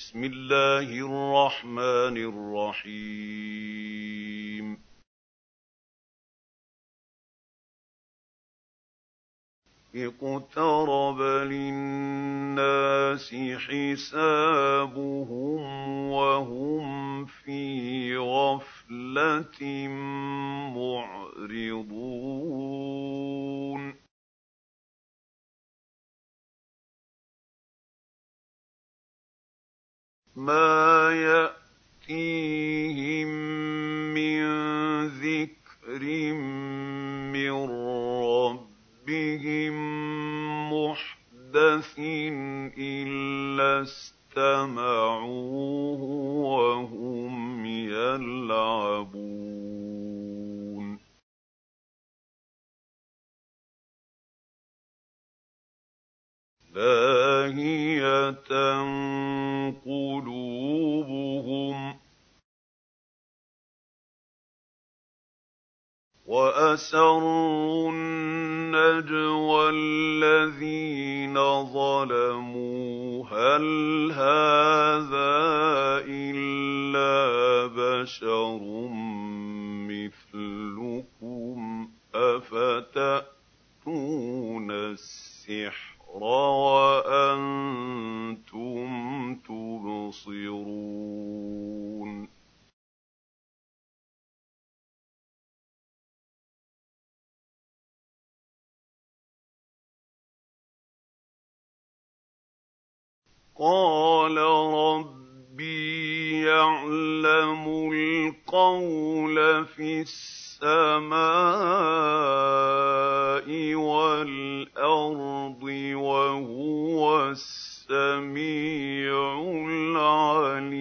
بسم الله الرحمن الرحيم. اقترب للناس حسابهم وهم في غفلة مَا يَأْتِيهِم مِّن ذِكْرٍ مِّن رَّبِّهِم مُّحْدَثٍ إِلَّا اسْتَمَعُوهُ وَهُمْ يَلْعَبُونَ لَاهِيَةً وَأَسَرُّوا النَّجْوَى الَّذِينَ ظَلَمُوا. هَلْ هَٰذَا إِلَّا بَشَرٌ؟ قَالَ رَبِّي يَعْلَمُ الْقَوْلَ فِي السَّمَاءِ وَالْأَرْضِ ۖ وَهُوَ السَّمِيعُ الْعَلِيمُ.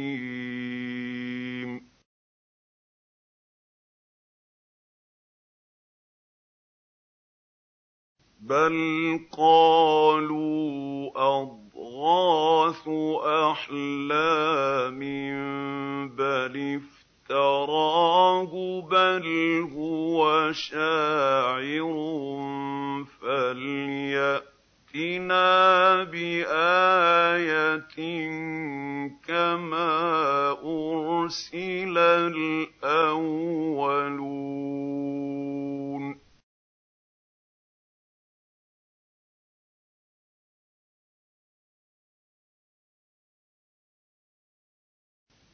بَلْ قَالُوا أَضْغَاثُ أَحْلَامٍ بَلِ افْتَرَاهُ بَلْ هُوَ شَاعِرٌ فَلْيَأْتِنَا بِآيَةٍ كَمَا أُرْسِلَ الْأَوَّلُونَ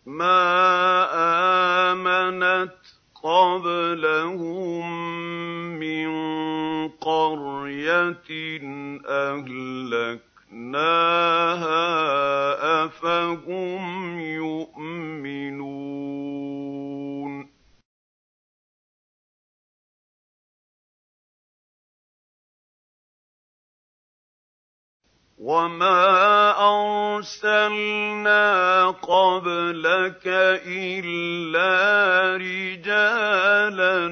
مَا آمَنَتْ قَبْلَهُم مِّن قَرْيَةٍ أَهْلَكْنَاهَا ۖ أَفَهُمْ يُؤْمِنُونَ. وَمَا أَرْسَلْنَا قَبْلَكَ إِلَّا رِجَالًا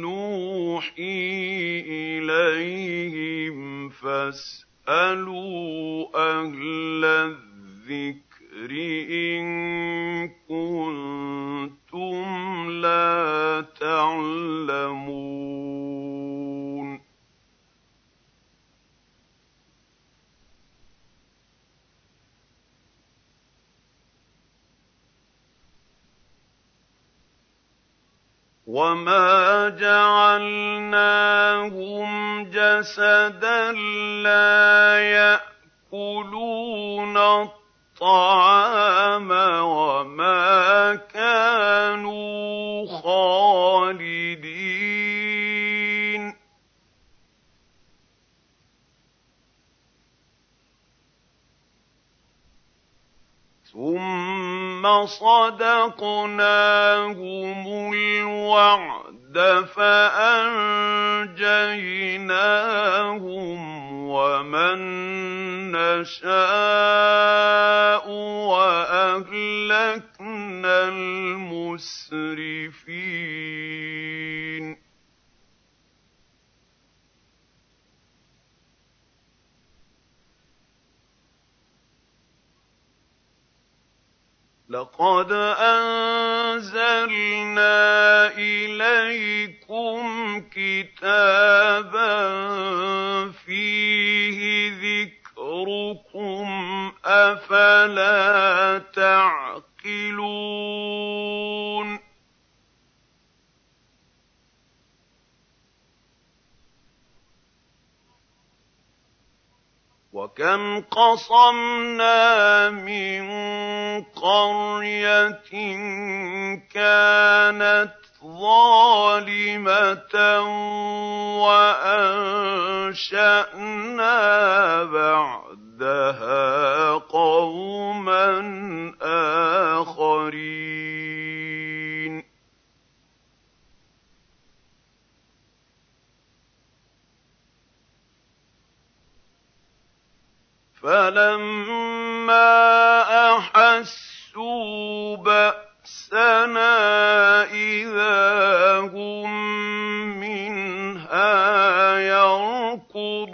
نُّوحِي إِلَيْهِمْ ۖ فَاسْأَلُوا أَهْلَ الذِّكْرِ وَمَا جَعَلْنَاهُمْ جَسَدًا لَّا يَأْكُلُونَ الطَّعَامَ وَمَا كَانُوا خَالِدِينَ. ثُمَّ صَدَقْنَاهُمُ الْوَعْدَ فَأَنجَيْنَاهُمْ وَمَن نَّشَاءُ وَأَهْلَكْنَا الْمُسْرِفِينَ. لَقَدْ أَنزَلْنَا إِلَيْكُمْ كِتَابًا فِيهِ ذِكْرُكُمْ أَفَلَا وَكَمْ قَصَمْنَا مِن قَرْيَةٍ كَانَتْ ظَالِمَةً وَأَنشَأْنَا بَعْدَهَا قَوْمًا آخَرِينَ فَلَمَّا أَحَسُّوا بَأْسَنَا إِذَا هُم مِّنْهَا يَرْكُضُونَ.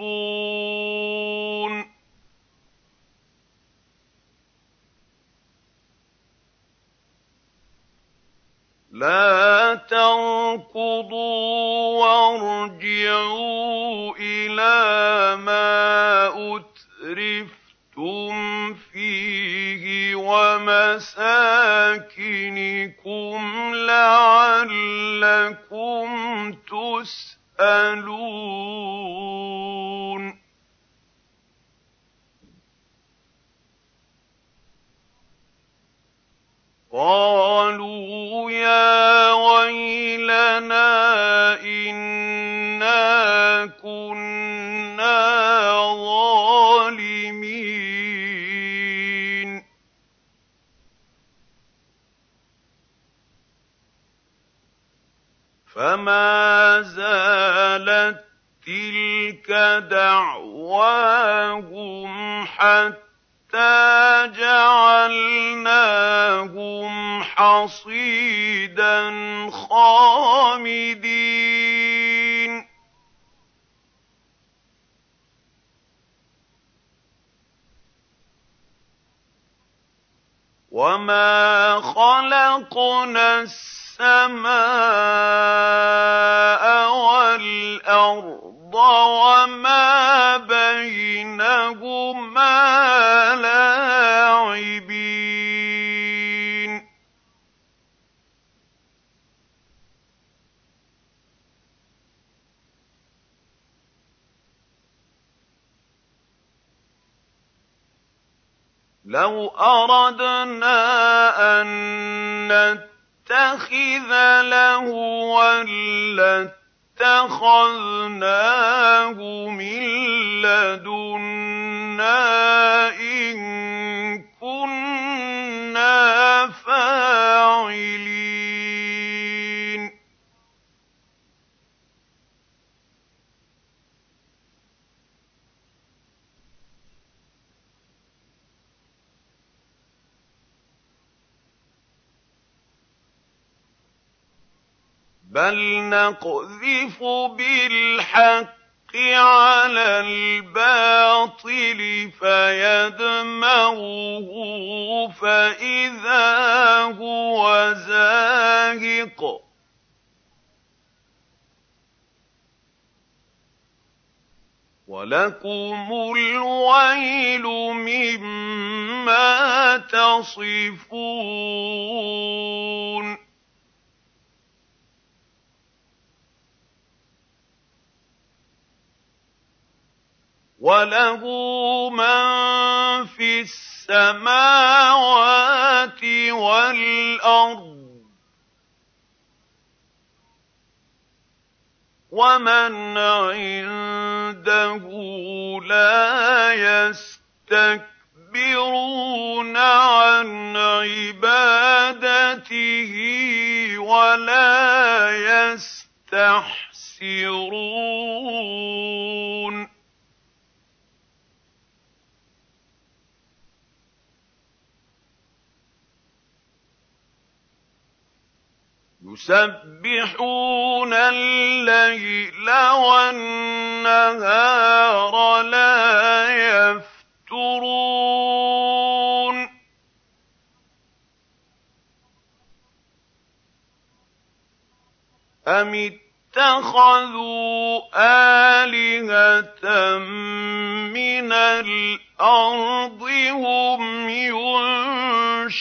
لَا تَرْكُضُوا وَارْجِعُوا إِلَىٰ مَا قَالُوا يَا وَيْلَنَا إِنَّا كُنَّا ظَالِمِينَ. فَمَا زَالَت تِّلْكَ دَعْوَاهُمْ حَتَّىٰ جَعَلْنَاهُمْ حَصِيدًا خَامِدِينَ وَمَا خَلَقْنَا السَّمَاءَ وَالْأَرْضَ وَمَا بَيْنَهُمَا لَوْ أَرَدْنَا أَن نَّتَّخِذَ لَهْوًا لَّاتَّخَذْنَاهُ مِن لَّدُنَّا إِن كُنَّا فَاعِلِينَ. بَلْ نَقْذِفُ بِالْحَقِّ عَلَى الْبَاطِلِ فَيَدْمَغُهُ فَإِذَا هُوَ زَاهِقٌ ۚ. وَلَكُمُ الْوَيْلُ مِمَّا تَصِفُونَ. وَلَهُ مَن فِي السَّمَاوَاتِ وَالْأَرْضِ ۗ وَمَنْ عِندَهُ لَا يَسْتَكْبِرُونَ عَنْ عِبَادَتِهِ وَلَا يَسْتَحْسِرُونَ يُسَبِّحُونَ اللَّيْلَ وَالنَّهَارَ لَا يَفْتُرُونَ. أَمِ اتَّخَذُوا آلِهَةً مِّنَ الْأَرْضِ هُمْ يُنشِرُونَ؟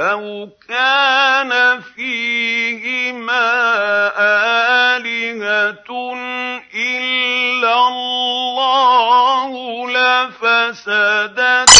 لَوْ كَانَ فِيهِمَا آلِهَةٌ إِلَّا اللَّهُ لَفَسَدَتَا